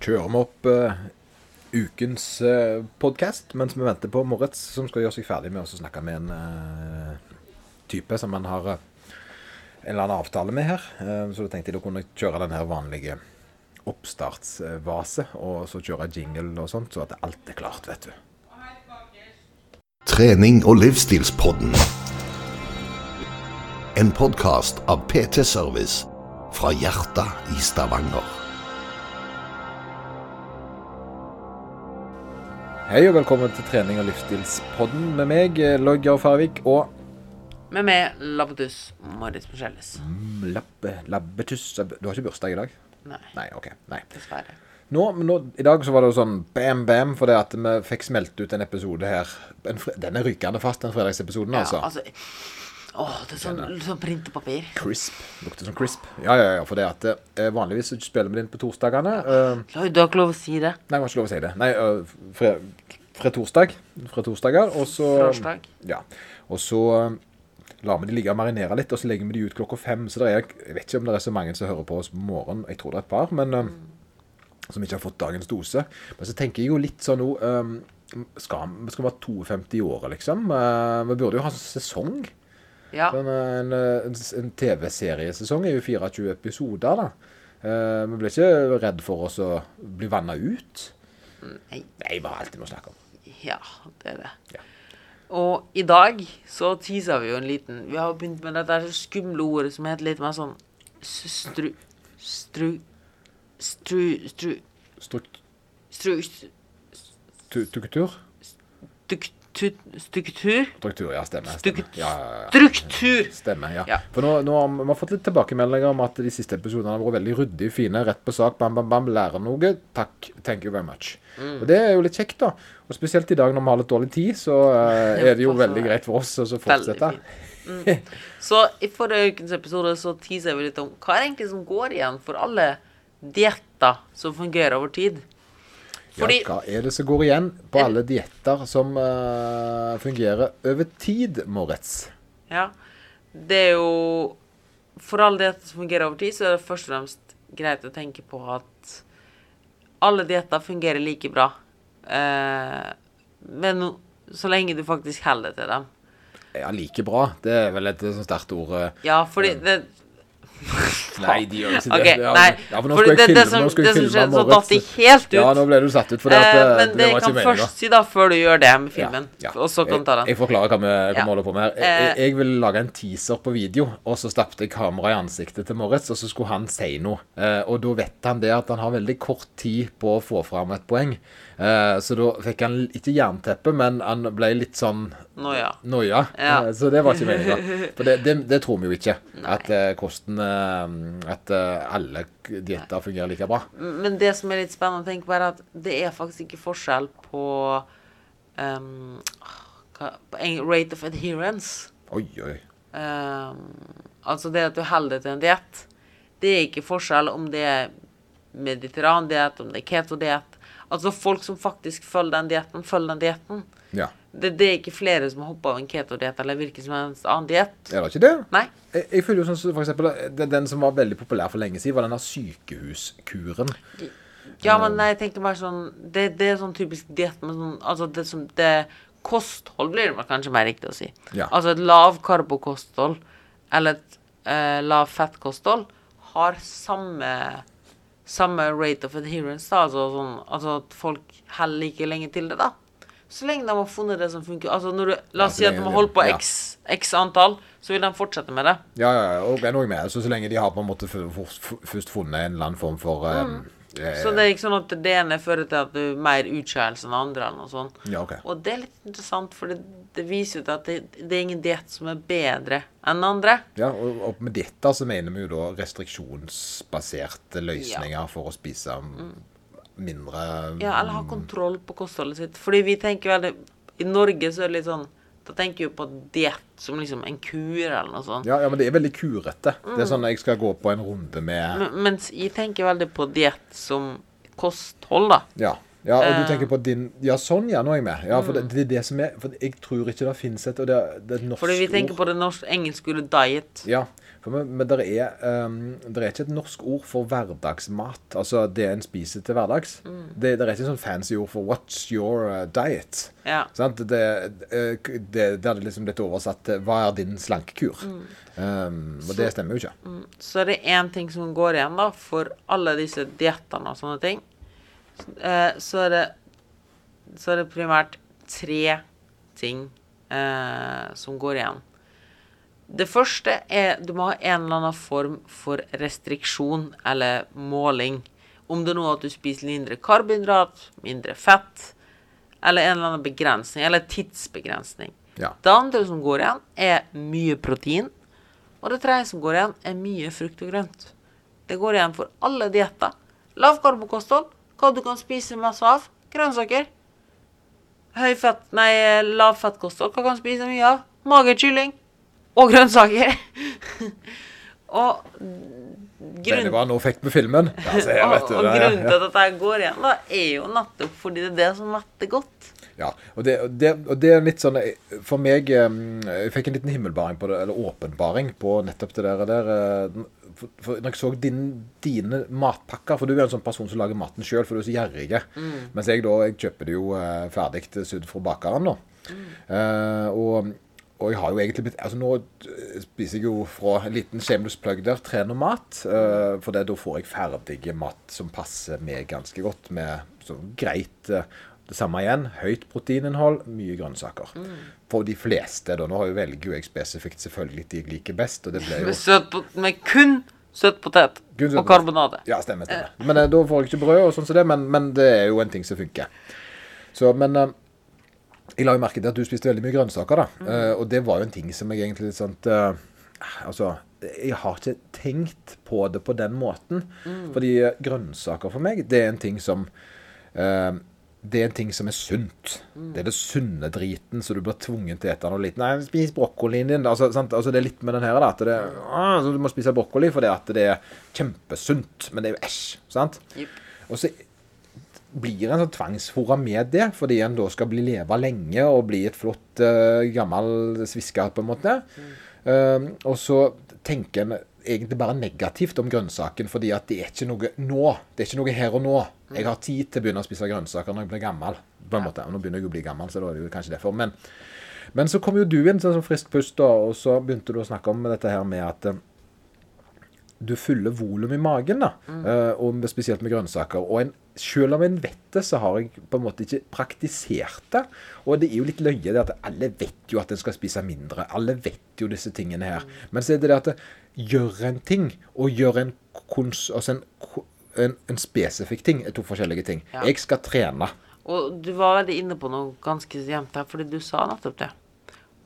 kjører vi opp uh, ukens uh, podkast mens vi venter på Moritz, som skal gjøre seg ferdig med å snakke med en uh, type som han har eh, en eller annen avtale med her. Eh, så da tenkte jeg da kunne kjøre den her vanlige oppstartsvase, og så kjøre jingle og sånt, så at alt er klart, vet du. Trening og livsstilspodden. En podkast av PT Service fra hjertet i Stavanger. Hei og velkommen til trening og livsstilspodden med meg, eh, Logger Farvik, og Med meg, Labbetuss Moritz Michelles. mm, Labbe, Labbetuss Du har ikke bursdag i dag? Nei, Nei, OK. Nei. dessverre. Nå, nå, I dag så var det jo sånn bam, bam, fordi at vi fikk smelt ut en episode her. En, den er rykende fast, den fredagsepisoden, Ja, altså. altså Åh, det er sånn, sånn printepapir. Crisp. Lukter som crisp. Ja, ja, ja, for det at eh, vanligvis spiller vi det inn på torsdagene. eh, Du har ikke lov å si det. nei, jeg har ikke lov å si det. Nei, eh, fra, torsdag. Fra torsdager, og så Torsdag. Ja. Og så eh, lar vi de ligge og marinere litt, og så legger vi de ut klokka fem. Så er, jeg vet ikke om det er så mange som hører på oss på morgenen. Jeg tror det er et par, men mm. som ikke har fått dagens dose. Men så tenker jeg jo litt sånn nå um, skal, Vi skal være 52 i året, liksom. Eh, vi burde jo ha sesong. Ja. En, en, en, en TV-seriesesong er jo 24 episoder, da. Eh, vi blir ikke redd for oss å bli vanna ut. Nei. Nei, bare alltid noe å snakke om. Ja, det er det. Ja. Og i dag så teaser vi jo en liten Vi har begynt med dette skumle ordet som heter litt mer sånn stru... Stru... Stru... Stru... Stru... tu- Struktur? Struktur... Struktur? Struktur, ja, stemmer. Stuk- Ja, ja, ja. Struktur! Stemmer, ja. For nå, nå har vi, fått litt tilbakemeldinger om at de siste episodene har vært veldig ryddige, fine, rett på sak, bam, bam, bam, lærer noe. Takk, thank you very much. Mm. Og det er jo litt kjekt, da. Og spesielt i dag når vi har litt dårlig tid, så eh, er det jo veldig greit for oss å fortsette. Mm. Så i forrige ukens episode så teaser vi litt om hva er det egentlig som går igjen for alle dietter som fungerer over tid. Fordi Ja, hva er det som går igjen på alle dietter som uh, fungerer over tid, Moritz? Ja. Det er jo For alle dietter som fungerer over tid, så er det først og fremst greit å tenke på at alle dietter fungerer like bra. Uh, men så lenge du faktisk holder til dem. Ja, like bra. Det er vel et sånt sterkt ord. eh. Ja, fordi det Nei, de gjør ikke det. OK, Ja, nei. Ja, for nå skal jeg det, det, som, nå skal jeg filme Moritz. datt de helt ut. Ja, nå ble du satt ut, for det, at, eh, men det det var jeg ikke kan først si, da, før du gjør det med filmen, Ja, og så kan du ta den. jeg forklarer hva vi, Ja. holder på med her. Jeg, jeg, Eh. jeg ville lage en teaser på video, og så stappet jeg kameraet i ansiktet til Moritz, og så skulle han si noe. Og da vet han det at han har veldig kort tid på å få fram et poeng. Så da fikk han ikke jernteppe, men han ble litt sånn Noia. noia. Ja. Så det var ikke meninga. For det, det, det tror vi jo ikke. At eh, kosten At eh, alle dietter fungerer like bra. Men det som er litt spennende å tenke på, er at det er faktisk ikke forskjell på um, hva, rate of adherence. Oi, oi. Um, altså det at du holder deg til en diett. Det er ikke forskjell om det er mediterrandiett, om det er ketodiett. Altså folk som faktisk følger den dietten, følger den dietten. Ja. Det, det er ikke flere som har hoppa av en ketodiett eller hvilken som helst annen diett. Er det ikke det? Nei. Jeg, jeg føler jo sånn som for eksempel den, den som var veldig populær for lenge siden, var denne sykehuskuren. Ja, men nei, jeg tenker bare sånn Det, det er sånn typisk diett med sånn Altså det som det Kosthold blir det kanskje mer riktig å si. Ja. Altså et lavkarbokosthold eller et eh, lavfettkosthold har samme samme rate of adherence, da. Altså, sånn, altså at folk heller like lenge til det, da. Så lenge de har funnet det som funker. Altså når du, La oss ja, si at de har holdt på ja. x, x antall, så vil de fortsette med det. Ja, ja, ja, og det er noe med. Så, så lenge de har på en måte først funnet en eller annen form for eh, eh, Mm. Så det er ikke sånn at det ene fører til at du er mer utskeielse enn andre, eller noe sånt. Ja, ok. Og det er litt interessant, for det, det viser jo at det, det er ingen diett som er bedre enn andre. Ja, og, og med dette så mener vi jo da restriksjonsbaserte løsninger for å spise mindre Ja, eller ha kontroll på kostholdet sitt. Fordi vi tenker veldig I Norge så er det litt sånn Da tenker vi på diett som liksom en kur eller noe sånt. ja, ja, men det er veldig kurete. Det Mm. er sånn at jeg skal gå på en runde med Men, mens jeg tenker veldig på diett som kosthold, da. Ja. Ja, og du Eh. tenker på din Ja, sånn, ja, nå er jeg med. Ja, for det, det er det som er For jeg tror ikke det finnes et og det, det er et norsk Fordi vi tenker ord. på det norsk, engelske ordet diet. Ja, for, men, men det er, um, er ikke et norsk ord for hverdagsmat. Altså det en spiser til hverdags. Mm. Det, det er ikke et sånn fancy ord for 'what's your uh, diet'. Ja. Sant? Det, eh, det, det hadde liksom blitt oversatt til 'hva er din slankekur'? Mm. Um, og det stemmer jo ikke. Så er det én ting som går igjen da, for alle disse diettene og sånne ting. Eh, så er det så er det primært tre ting eh, som går igjen. Det første er du må ha en eller annen form for restriksjon eller måling. Om det nå er at du spiser mindre karbohydrat, mindre fett, eller en eller annen begrensning, eller tidsbegrensning. Ja. Det andre som går igjen, er mye protein. Og det tredje som går igjen, er mye frukt og grønt. Det går igjen for alle dietter. Lavkarbokosthold, hva du kan spise masse av. Grønnsaker. Høy fett, nei, lavfettkosthold, hva kan du spise mye av? Mager kylling. Og grønnsaker. og Veldig grunnen, var noe fikk med filmen. Ja, se og, og grunnen til at dette går igjen, da, er jo nettopp fordi det er det som metter godt. Ja, og det, og det, og det er litt sånn For meg eh, Jeg fikk en liten himmelbaring på det, eller åpenbaring på nettopp det der. der eh, for, for når jeg så din, dine matpakker For du er en sånn person som lager maten sjøl, for du er så gjerrig. Mens jeg da jeg kjøper det jo eh, ferdig sydd fra bakeren, da. Eh, og, og jeg har jo egentlig blitt Altså nå eh, spiser jeg jo fra en liten shameless plug der, trener mat. eh, for det, da får jeg ferdige mat som passer meg ganske godt, med sånn greit uh, det samme igjen. Høyt proteininnhold, mye grønnsaker. For de fleste, da. Nå har jeg velger jo jeg spesifikt selvfølgelig de jeg liker best, og det ble jo Med, søt med kun søt potet Kun søt og karbonade. Ja, stemmer. stemmer. Men uh, da får jeg ikke brød og sånn som det, men, men det er jo en ting som funker. Så, men jeg la jo merke til at du spiste veldig mye grønnsaker, da. Eh, og det var jo en ting som jeg egentlig litt sånn uh, Altså, jeg har ikke tenkt på det på den måten. Fordi eh, grønnsaker for meg, det er en ting som uh, det er en ting som er sunt. Det er det sunne driten, så du blir tvunget til å spise er liten. Nei, spis brokkolien din. Altså, altså, det er litt med den her, da, at det, ah, du må spise brokkoli fordi at det er kjempesunt. Men det er jo æsj. sant? Yep. Og så blir en sånn tvangsfora med det, fordi en da skal bli leve lenge og bli et flott, uh, gammel svisker, på en måte. Um, og så tenker en egentlig bare negativt om grønnsaken, fordi at det er ikke noe nå. Det er ikke noe her og nå. Jeg har tid til å begynne å spise grønnsaker når jeg blir gammel. på en måte. Og nå begynner jeg å bli gammel, så da er det jo kanskje derfor. Men, men så kom jo du inn sånn som frisk pust, da, og så begynte du å snakke om dette her med at eh, du fyller volum i magen, da, mm. og spesielt med grønnsaker. Og en, selv om en vet det, så har jeg på en måte ikke praktisert det. Og det er jo litt løye det at alle vet jo at en skal spise mindre. Alle vet jo disse tingene her. Men så er det det at det, gjør en ting, og gjør en, kons, altså en, en, en spesifikk ting, er to forskjellige ting. Ja. Jeg skal trene. Og du var veldig inne på noe ganske jevnt her, fordi du sa nettopp det.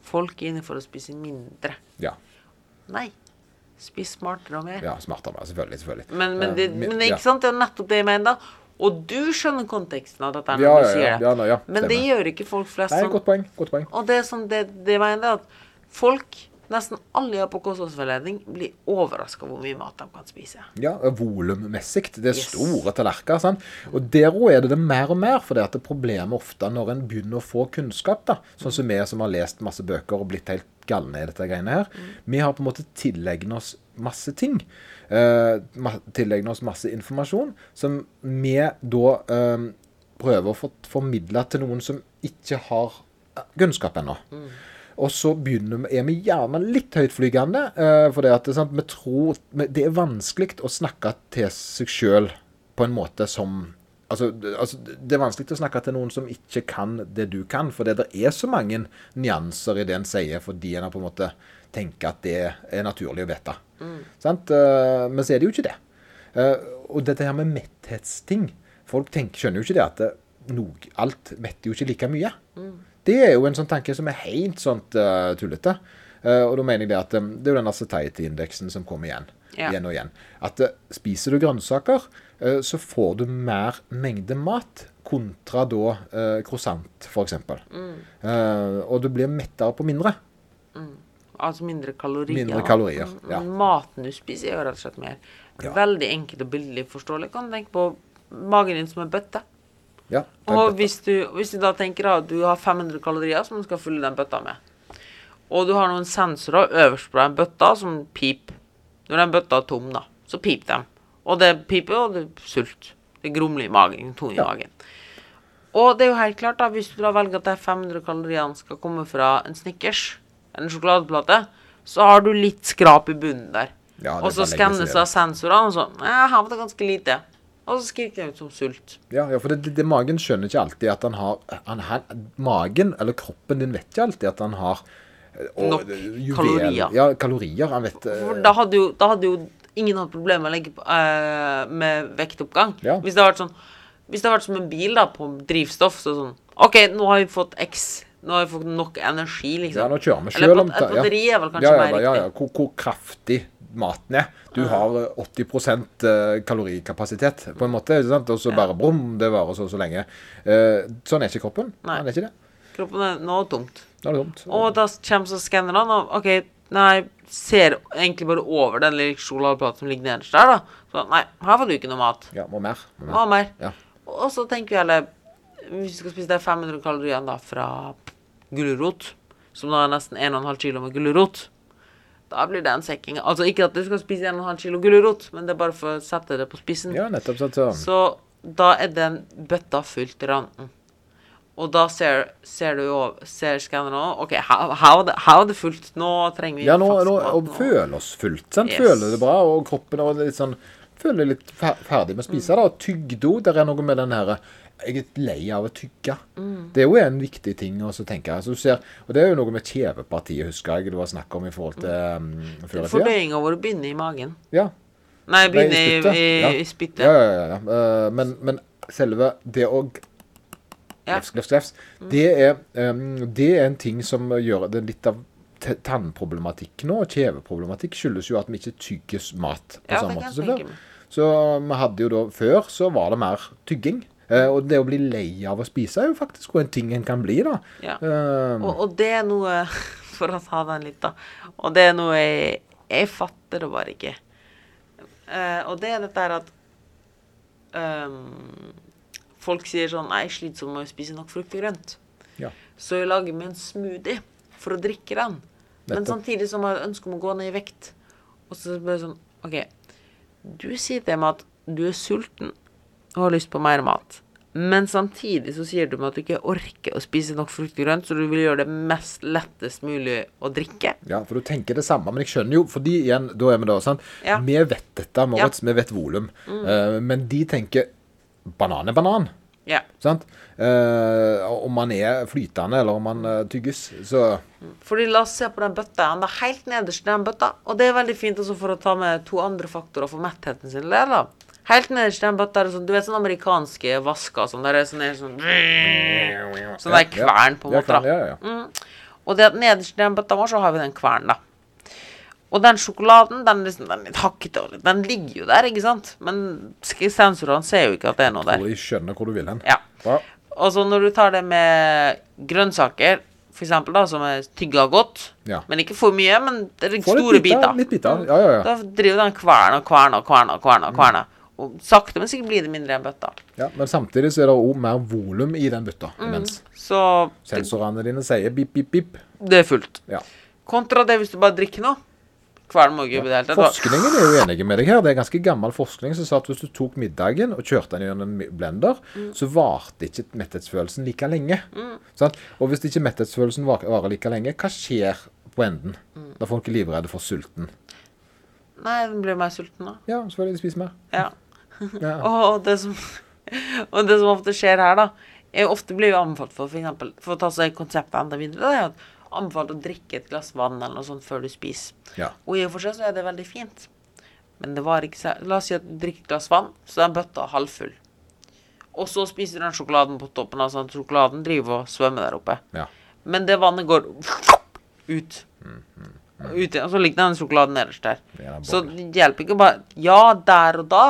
Folk er inne for å spise mindre. Ja, Nei. Spis smartere og mer. ja smartere. Selvfølgelig. selvfølgelig. Men, men, det, Eh, mi- men ikke sant, det er nettopp det jeg mener. Og du skjønner konteksten av dette når Ja, du sier det. ja, ja, men det gjør ikke folk flest. Nei, sånn. godt poeng. Godt poeng. Og det er sånn det, det mener, at folk, nesten alle jeg på kostholdsveiledning, blir overraska hvor mye mat de kan spise. Ja, volummessig. Det er Yes. store tallerkener. sant? Og der òg er det det mer og mer. For det at problemet ofte når en begynner å få kunnskap, da, sånn som vi som har lest masse bøker og blitt helt galne i dette greiene her, vi har på en måte tilegnet oss masse ting. Uh, tilegner oss masse informasjon som vi da eh, prøver å få formidla til noen som ikke har eh, kunnskap ennå. Og så begynner vi, er vi gjerne litt høytflygende. Uh, for det at sant, vi tror Det er vanskelig å snakke til seg sjøl på en måte som altså, altså, Det er vanskelig å snakke til noen som ikke kan det du kan. For det er så mange nyanser i det en sier, fordi en har på en måte tenker at det er naturlig å vite. Sant? Eh, men så er det jo ikke det. Eh, og dette her med metthetsting Folk tenker, skjønner jo ikke det at det, noe, alt metter jo ikke like mye. Det er jo en sånn tanke som er helt sånt uh, tullete. Uh, og da mener jeg det at um, det er jo den satiety-indeksen som kommer igjen. Ja. Igjen og igjen. At uh, spiser du grønnsaker, eh, så får du mer mengde mat kontra da croissant, f.eks. Mm. og du blir mettere på mindre. Altså mindre kalorier. Mindre kalorier, ja. Maten du spiser, er jo rett og slett mer. Ja. Veldig enkelt og billig forståelig. Kan du tenke på magen din som en bøtte. Ja, er Og bøtte. hvis du, hvis du da tenker at du har 500 kalorier som du skal fylle den bøtta med, og du har noen sensorer øverst på den bøtta som piper Når den bøtta er tom, da, så piper de. Og det piper, og det er sult. Det er grumler i magen. Tung i Ja. magen. Og det er jo helt klart, da, hvis du da velger at de 500 kaloriene skal komme fra en Snickers, en sjokoladeplate, så har du litt skrap i bunnen der. Ja, og så skannes av sensorene, og så Jeg her var det ganske lite. Og så skriker jeg ut som sult. Ja, ja, for det, det, magen skjønner ikke alltid at han har han, han, Magen, eller kroppen din, vet ikke alltid at han har eh, og, Nok juvel- kalorier. Ja, kalorier. Han vet eh, For da hadde jo, da hadde jo ingen hatt problemer med eh, med vektoppgang. Ja. Hvis det hadde vært sånn Hvis det hadde vært som en bil da, på drivstoff, så sånn OK, nå har vi fått X. Nå har jeg fått nok energi, liksom. Ja, nå kjører vi selv det. om et batteri er vel kanskje ja, ja, mer ja, riktig. ja. Hvor, hvor kraftig maten er. Du har eh, 80 eh, kalorikapasitet, på en måte. ikke? Og så bare brum, det varer så og så lenge. Eh, sånn er ikke kroppen. Nei. Den er ikke det. Kroppen er nå tomt. Nå er det dumt. Og da kommer så skannerne, og OK, nei, ser egentlig bare over den lille sjokoladeplaten som ligger nederst der, da. Så nei, her får du ikke noe mat. Ja, må mer. Må mer. Må mer? Ja. Og så tenker vi alle Hvis vi skal spise de 500 kaloriene da fra gulrot, som da er nesten 1,5 kilo med gulrot, da blir det en sekking. Altså ikke at du skal spise 1,5 kilo gulrot, men det er bare for å sette det på spissen. Ja, nettopp. sånn. Så, da er den bøtta fullt til randen. Og da ser, ser du jo Ser skanneren OK, her, var det, fullt. Nå trenger vi ja, nå, nå og føler føle oss fullt. sant? Yes. Føle det bra, og kroppen er litt sånn Føle litt fer ferdig med å spise. da, og Tygdo. Der er noe med den her Jeg er lei av å tygge. Mm. Det er jo en viktig ting å tenke. Altså, ser, og det er jo noe med kjevepartiet, husker jeg det var snakk om i forhold til um, før i tida. Fordøyinga vår begynner i magen. Ja. Nei, begynner i, i, spyttet. Ja, ja, ja. ja. Eh, men, men selve det å Ja. lefs, lefs, mm. Det, er, um, det er en ting som gjør det litt av tannproblematikk nå. Kjeveproblematikk skyldes jo at vi ikke tygger mat på Ja, samme måte som før. Så vi hadde jo da Før så var det mer tygging. Eh, og det å bli lei av å spise er jo faktisk en ting en kan bli, da. Ja. Uh, Og, og det er noe For å ta den litt, da. Og det er noe jeg, jeg fatter det bare ikke. Uh, og det er dette her at um, Folk sier sånn Nei, jeg sliter med å spise nok frukt og grønt. ja. Så jeg lager meg en smoothie for å drikke den. Men samtidig som jeg har ønske om å gå ned i vekt. Og så blir det sånn OK, du sier til meg at du er sulten og har lyst på mer mat. Men samtidig så sier du meg at du ikke orker å spise nok frukt og grønt, så du vil gjøre det mest lettest mulig å drikke. Ja, for du tenker det samme. Men jeg skjønner jo, fordi igjen, da er vi da, sånn Ja. Mm. Vi vet dette, Moritz. Vi vet volum. Eh, men de tenker banan er banan. Ja. Sant? Uh, om man er flytende, eller om man uh, tygges. Så Fordi la oss se på den bøtta. Han er helt nederst i den bøtta. Og det er veldig fint også for å ta med to andre faktorer for mettheten sin. del, da. Helt nederst i den bøtta er det sånn, du vet sånn amerikanske vasker sånn, der er sånn, der, sånn Sånn der kvern, på en måte. da. Mm. Og det at nederst i den bøtta vår, så har vi den kvernen, da. Og den sjokoladen, den, liksom, den er litt hakkete. og litt- Den ligger jo der, ikke sant? Men sensorene ser jo ikke at det er noe der. De skjønner hvor du vil hen. Ja. Og så når du tar det med grønnsaker, for eksempel, da, som er tygga godt, Ja. men ikke for mye, men det er store biter, biter. Ja, ja, ja. Da driver den kverna og kverna og kverna kverna. Kverna. Og sakte, men sikkert blir det mindre enn bøtta. ja. Men samtidig så er det òg mer volum i den bøtta. Mm. Så sensorene dine sier bip, bip, bip. det er fullt. Ja. Kontra det hvis du bare drikker noe. Jobbe det hele Forskningen er jo enig med deg her. Det er ganske gammel forskning som sa at hvis du tok middagen og kjørte den gjennom en blender, Mm. så varte ikke metthetsfølelsen like lenge. Sant? Og hvis ikke metthetsfølelsen var- varer like lenge, hva skjer på enden? Mm. får folk er livredde for sulten. Nei, den blir mer sulten da. Ja, så vil de spise mer. Ja. Ja. Og det som, og det som ofte skjer her, da jeg Ofte blir jo anbefalt for for eksempel, For å ta seg konseptet enda videre, det er jo anbefalt å drikke et glass vann eller noe sånt før du spiser. Ja. Og i og for seg så er det veldig fint. Men det var ikke så La oss si at du drikker et glass vann, så er den bøtta halvfull. Og så spiser du den sjokoladen på toppen. Altså at sjokoladen driver og svømmer der oppe. ja. Men det vannet går ut. Ut igjen, og så ligger den sjokoladen nederst der. Er Så det hjelper ikke bare Ja, der og da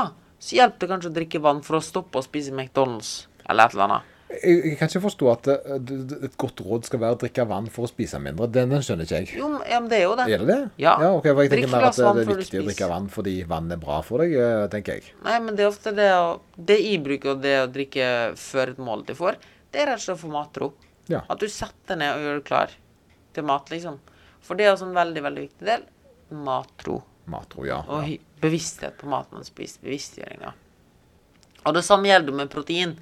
så hjelper det kanskje å drikke vann for å stoppe å spise McDonald's eller et eller annet. Jeg, jeg kan ikke forstå at det, det, et godt råd skal være å drikke vann for å spise mindre. Den, den skjønner ikke jeg. Jo, ja, men det er jo det. Er det det? Ja. ok, for jeg Drikk tenker mer at glass det, det er viktig å drikke vann fordi vann er bra for deg, eh, tenker jeg. Nei, men det er ofte det å Det jeg bruker, og det å drikke før et måltid får, det er rett og slett å få matro. Ja. At du setter ned og gjør deg klar til mat, liksom. For det er også en veldig, veldig viktig del. Matro. Matro, ja. Og ja. Bevissthet på maten man spiser. Bevisstgjøringa. Og det samme gjelder med protein.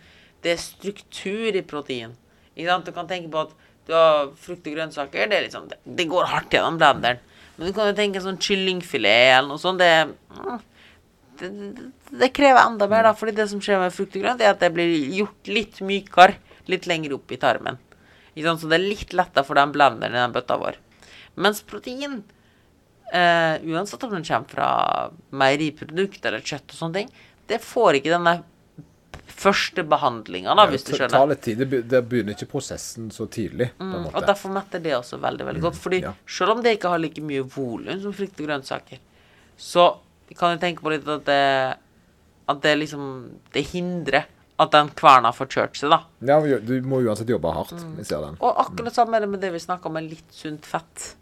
Det er struktur i protein. Du kan tenke på at du har frukt og grønnsaker. Det, liksom, det, går hardt gjennom blenderen. Men du kan jo tenke sånn kyllingfilet eller noe sånt. Det, det, det, krever enda mer, da. Fordi det som skjer med frukt og grønt, er at det blir gjort litt mykere litt lenger opp i tarmen. Så det er litt lettere for den blenderen i den bøtta vår. Mens protein eh, uansett om den kommer fra meieriprodukt eller kjøtt og sånne ting, det får ikke denne første behandlinga, da, hvis du Det tar litt tid. Det begynner ikke prosessen så tidlig, Mm, og derfor metter det også veldig veldig godt. Fordi ja. selv om det ikke har like mye volum som frukt og grønnsaker, så kan du tenke på litt at det, at det liksom Det hindrer at den kverna får kjørt seg, da. Ja, du må uansett jobbe hardt. Mm. Jeg ser den. Og akkurat samme er det med det vi snakka om, med litt sunt fett.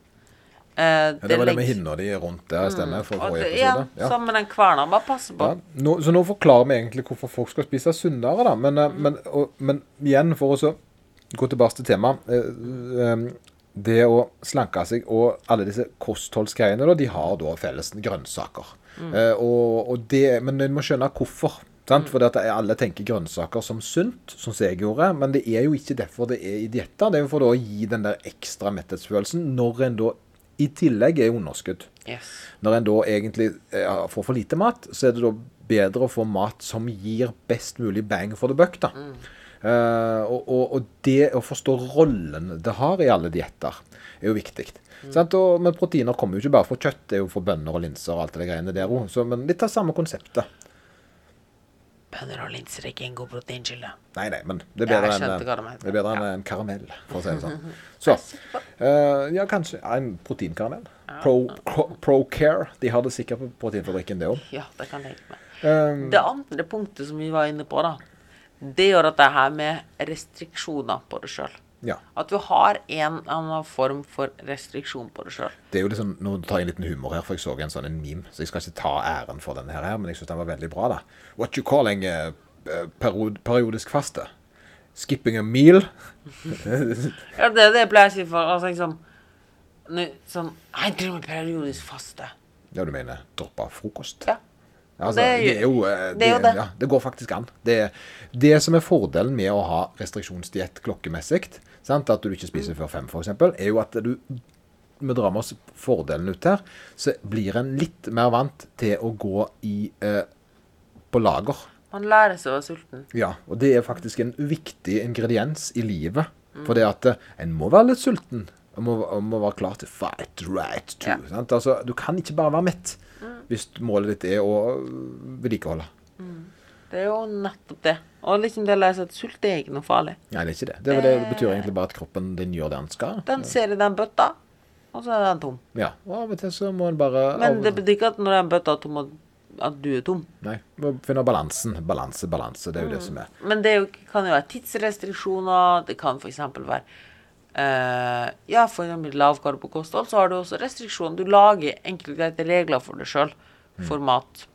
Eh, Ja, det var det med hinna di rundt der, stemmer, For Mm. Forrige det- episode. Ja, sammen med den kverna. Bare passe på. Ja, nå, så nå forklarer vi egentlig hvorfor folk skal spise sunnere, da. Men, mm. men, og, men igjen, for å så gå tilbake til temaet eh, eh, Det å slanke seg og alle disse kostholdsgreiene, da, de har da felles grønnsaker. Eh, og, og det, men en må skjønne hvorfor. Sant? Fordi at alle tenker grønnsaker som sunt, som jeg gjorde. Men det er jo ikke derfor det er i dietter. Det er jo for å gi den der ekstra metthetsfølelsen når en da i tillegg er underskudd. Yes. Når en da egentlig eh, får for lite mat, så er det da bedre å få mat som gir best mulig bang for the buck. da. Eh, og, og, og det å forstå rollen det har i alle dietter, er jo viktig. Sant? Og, men proteiner kommer jo ikke bare fra kjøtt, det er jo fra bønner og linser og alt det greiene der òg. Men litt av samme konseptet. Bønner og linser er ikke en god proteinkilde. Nei, nei, men det er bedre enn er bedre enn en karamell, for å si det sånn. Så uh, ja, kanskje en proteinkaramell. Pro, Pro, De har det sikkert på Proteinfabrikken, det òg. Ja, det kan jeg tenke meg. Um, Det andre punktet som vi var inne på, da, det gjør at det her med restriksjoner på det sjøl. Ja. At du har en eller annen form for restriksjon på det sjøl. Det er jo liksom, Nå tar jeg en liten humor her, for jeg så en sånn en meme. Så jeg skal ikke ta æren for denne her, men jeg syns den var veldig bra. da. What you calling uh, period, periodisk faste? Skipping a meal? Ja, det er det jeg pleier å si for altså, liksom, sånn Jeg driver med periodisk faste. Ja, du mener droppe frokost? Ja. Altså, det det, er jo- eh, det er jo det. Ja, det går faktisk an. Det, det som er fordelen med å ha restriksjonsdiett klokkemessig, sant? at du ikke spiser før fem f.eks., er jo at du vi drar med oss fordelen ut her, så blir en litt mer vant til å gå i, eh, på lager. Man lærer seg å være sulten. Ja, og det er faktisk en viktig ingrediens i livet. For det at eh, en må være litt sulten. Må, må være klar til fight right too. Ja. Sant? Altså, du kan ikke bare være mett hvis målet ditt er å vedlikeholde. Det er jo nettopp det. Og liksom det å lære seg at sult er ikke noe farlig. Nei, det er ikke det. Det, det betyr egentlig bare at kroppen din gjør det den skal. Den ser i den bøtta, og så er den tom. Ja, og av og til så må en bare Men det betyr ikke at når den bøtta er tom, at- du er tom. Nei, må finne balansen. Balanse, balanse. Det er jo det som er. Men det er jo, kan jo være tidsrestriksjoner. Det kan f.eks. være eh, Ja, eksempel lavkarbokosthold, så har du også restriksjoner. Du lager enkelt og greit regler for deg sjøl for mat.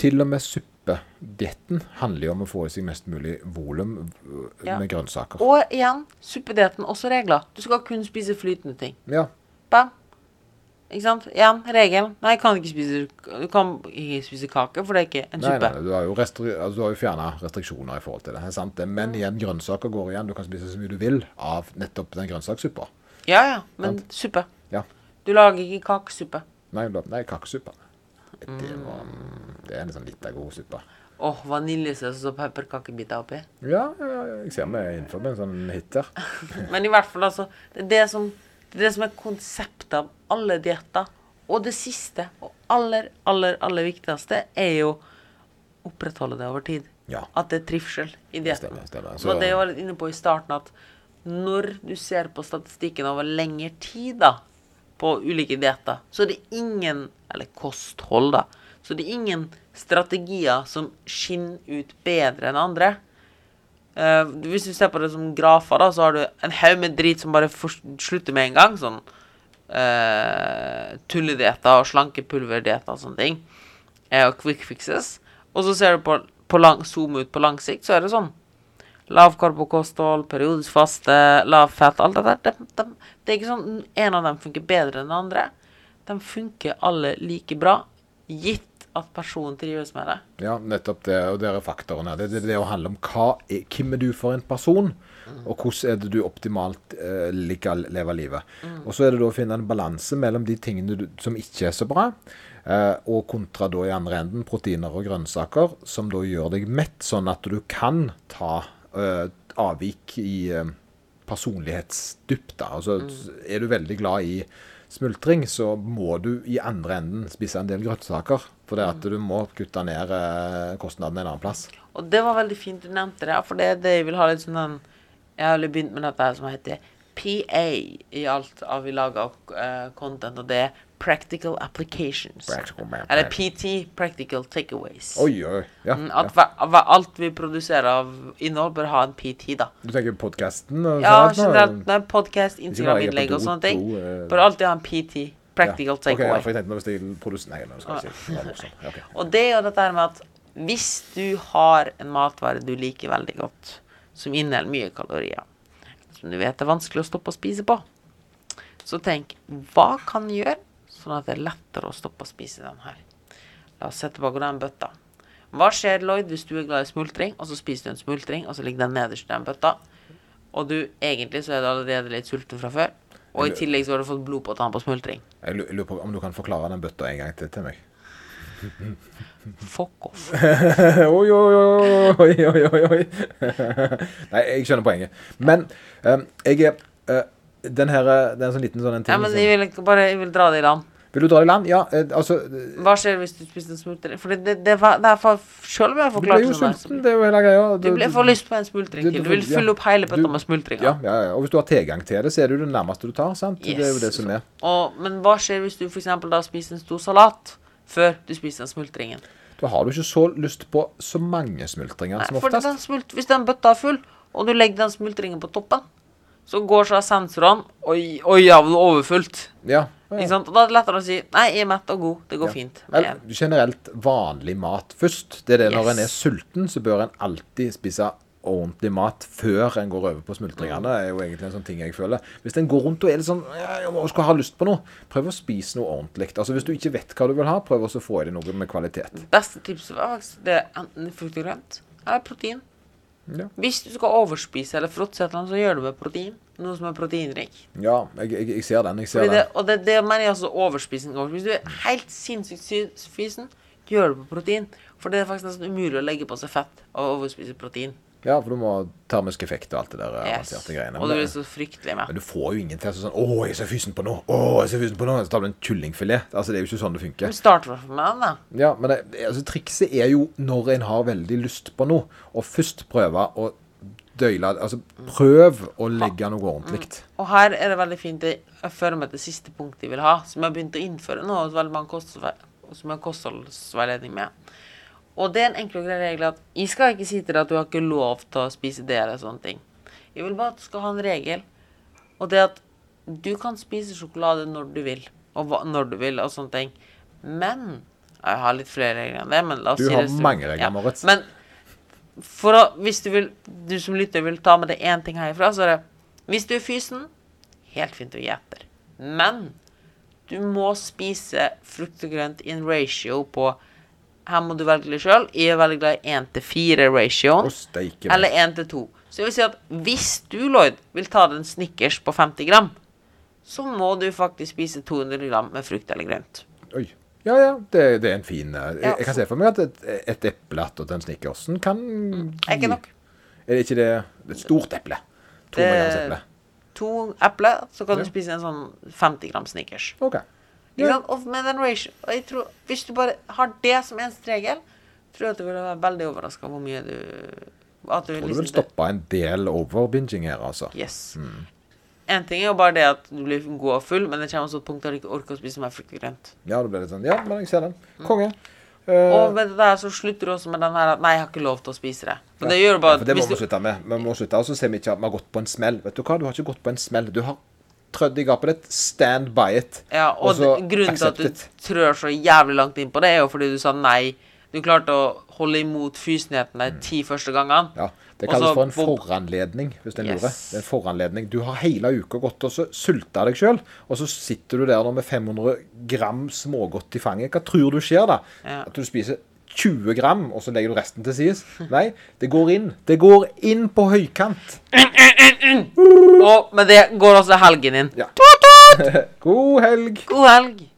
Til og med suppedietten handler jo om å få i seg mest mulig volum øh, Ja. med grønnsaker. Og igjen, suppedietten også regler. Du skal kun spise flytende ting. Ja. Bam. Ikke sant? Ja, regelen. Nei, kan ikke spise Du kan ikke spise kake, for det er ikke en Nei, suppe. nei, du har jo, restri altså, har jo fjerna restriksjoner i forhold til det. er sant? Men igjen, grønnsaker går igjen. Du kan spise så mye du vil av nettopp den grønnsakssuppa. Ja, ja, men suppe. Ja. Du lager ikke kakesuppe. Nei, nei kakesuppe. Det, var, det er en sånn lita god suppe. Åh, vaniljesaus og pepperkakebiter oppi. Ja, jeg ser vi er innenfor en sånn hit der. Men i hvert fall, altså Det er det som, det er, det som er konseptet av alle dietter. Og det siste, og aller, aller, aller viktigste, er jo opprettholde det over tid. Ja. At det er trivsel i dietten. Stemmer, stemmer. Så det jeg var litt inne på i starten, at når du ser på statistikken over lengre tid da, på ulike dietter, så er det ingen Eller kosthold, da. Så det er ingen strategier som skinner ut bedre enn andre. Uh, hvis du ser på det som grafer, da, så har du en haug med drit som bare slutter med en gang. Sånn uh, tulledietter og slankepulverdietter og sånne ting. Eh, og quick fixes. Og så ser du på, på lang, zoom ut på lang sikt, så er det sånn. Lavkarbokosthold, periodisk faste, lav fett, alt det der. Det, de, det er ikke sånn en av dem funker bedre enn den andre. De funker alle like bra, gitt at personen trives med det. Ja, nettopp det. Og det er faktorene. Det, det, det å handle om hva hvem er du for en person, og hvordan er det du optimalt eh, liker å leve livet. Og så er det da å finne en balanse mellom de tingene du, som ikke er så bra, eh, og kontra da i andre enden proteiner og grønnsaker, som da gjør deg mett, sånn at du kan ta eh, avvik i eh, personlighetsdypt. Altså, mm. Er du veldig glad i smultring, så må du i andre enden spise en del grønnsaker. For det at du må kutte ned eh, kostnadene en annen plass. Og det var veldig fint du nevnte det, for det er det jeg vil ha litt sånn den Jeg har begynt med dette her som heter PA i alt av vi lager uh, content, og det er Practical Applications. Practical ma- Eller PT, Practical Takeaways. Oi, oi. Ja, Mm, ja. At hver, hver, alt vi produserer av innhold, bør ha en PT, da. Du tenker podkasten? Ja, generelt Podkast, podcast, Instagram-innlegg og sånne ting. eh, Bør alltid ha en PT, Practical ja, Takeaway. tenkte nå hvis jeg produserer Nei, nå skal jeg si det. Og det er jo dette her med at hvis du har en matvare du liker veldig godt, som inneholder mye kalorier, som du vet er vanskelig å stoppe å spise på, så tenk hva kan du gjøre sånn at det er lettere å stoppe å spise den her? La oss sette tilbake den bøtta. Hva skjer, Lloyd, hvis du er glad i smultring, og så spiser du en smultring, og så ligger den nederst i den bøtta, og du egentlig så er du allerede litt sulten fra før, og i tillegg så har du fått blod på tann på smultring. Jeg lurer på om du kan forklare den bøtta en gang til til meg. Fuck off. oi, oi, oi, oi, oi, oi. Nei, jeg skjønner poenget. Men um, jeg er eh, den her Det er en sånn liten sånn en ting Ja, men jeg vil ikke bare jeg vil dra det i land. Vil du dra det i land? Ja, eh, altså eh, Hva skjer hvis du spiser en smultring? For det, det, det, var- det er for, selv om jeg har Du blir forklart jo det sulten, det er jo hele greia. du blir får lyst på en smultring du- til. du Du vil ja. fylle opp hele bøtta med smultringer. Ja, ja, ja. Og hvis du har tilgang til det, så er det jo det nærmeste du tar. sant? Det er jo det som er. Og, men hva skjer hvis du f.eks. da spiser en stor salat før du spiser den smultringen? Da har du ikke så lyst på så mange smultringer Nei, som for den smult, hvis den bøtta er full, og du legger den smultringen på toppen, så går så sensorene Oi, oi, ja, er overfullt. Ja. Ikke sant? Og da er det lettere å si Nei, jeg er mett og god. Det går Ja. fint. Men generelt vanlig mat først. Det er det Når Yes. en er sulten, så bør en alltid spise ordentlig mat før en går over på smultringene. Det er jo egentlig en sånn ting jeg føler. Hvis en går rundt og er litt sånn ja, jeg må- skal ha lyst på noe, prøv å spise noe ordentlig. Altså Hvis du ikke vet hva du vil ha, prøv å få i deg noe med kvalitet. Beste tipset var faktisk det er enten frukt og grønt eller protein. Ja, Hvis du skal overspise eller fråtse et eller annet, så gjør du med protein. Noe som er proteinrik. ja jeg, jeg, jeg ser den. jeg ser Fordi det, den. og det, det mener jeg altså overspising. Hvis du er helt sinnssykt fysen, gjør det på protein. For det er faktisk nesten umulig å legge på seg fett og overspise protein. Ja, for du må ha termisk effekt og alt det der Yes. greiene. Og du er så fryktelig med. Men du får jo ingen til sånn 'Å, jeg ser fysen på nå'. Å, jeg ser fysen på nå. Så tar du en kyllingfilet. Altså, det er jo ikke sånn det funker. Start med den, da. Ja, men det, altså, trikset er jo når en har veldig lyst på noe, og først prøve å døyle Altså, prøv å legge noe ordentlig. Og her er det veldig fint Jeg fører meg til siste punktet jeg vil ha, som jeg har begynt å innføre nå, hos veldig mange som jeg har kostholdsveiledning med. Og det er en enkel og grei regel at jeg skal ikke si til deg at du har ikke lov til å spise det eller sånne ting. Jeg vil bare at du skal ha en regel, og det at du kan spise sjokolade når du vil, og hva, når du vil, og sånne ting. Men Jeg har litt flere regler enn det, men la oss Du si har mange regler, Moritz. Men for å, hvis du vil, du som lytter vil ta med deg én ting herifra, så er det Hvis du er fysen, helt fint å gi etter. Men du må spise frukt og grønt i en ratio på Her må du velge litt sjøl. Jeg er veldig glad i 1 til 4-ratioen. Å, steike meg. Eller 1 til 2. Så jeg vil si at hvis du, Lloyd, vil ta den en Snickers på 50 gram, så må du faktisk spise 200 gram med frukt eller grønt. Oi. Ja, ja, det, det er en fin eh, jeg, Ja, jeg kan se for meg at et, et eple attåt den snickersen kan gi. ikke nok. Er det ikke det et stort eple? To Det- eple. To eple, så kan Ja. du spise en sånn 50 gram Snickers. OK. Ja. med den ratio jeg tror, Hvis du bare har det som eneste regel, tror jeg at du vil være veldig overraska hvor mye du At du Og du liksom vil stoppe en del overbinging her, altså. Yes. En ting er jo bare det at du blir god og full, men det kommer også et punkt der du ikke orker å spise mer frukt og grønt. Ja, det blir litt sånn Ja, men jeg ser den. Mm. Konge. Eh, Og med det der så slutter du også med den her at Nei, jeg har ikke lov til å spise det. For det gjør bare Ja, for det må vi slutte med. Vi må slutte, og så ser vi ikke at vi har gått på en smell. Vet du hva, du har ikke gått på en smell. Du har trødd i gapet ditt. Stand by it. Ja, og grunnen til at du it. trør så jævlig langt inn på det, er jo fordi du sa nei. Du klarte å holde imot fysenheten de ti første gangene. Mm. Ja, Det kalles Også, for en foranledning, hvis er Yes. lurer. Det er en foranledning. Du har hele uka gått og så sulta deg sjøl, og så sitter du der med 500 gram smågodt i fanget. Hva tror du skjer da? Ja. At du spiser 20 gram, og så legger du resten til sides? Nei, det går inn. Det går inn på høykant. Oh, men det går også helgen inn. Ja. God helg. God helg.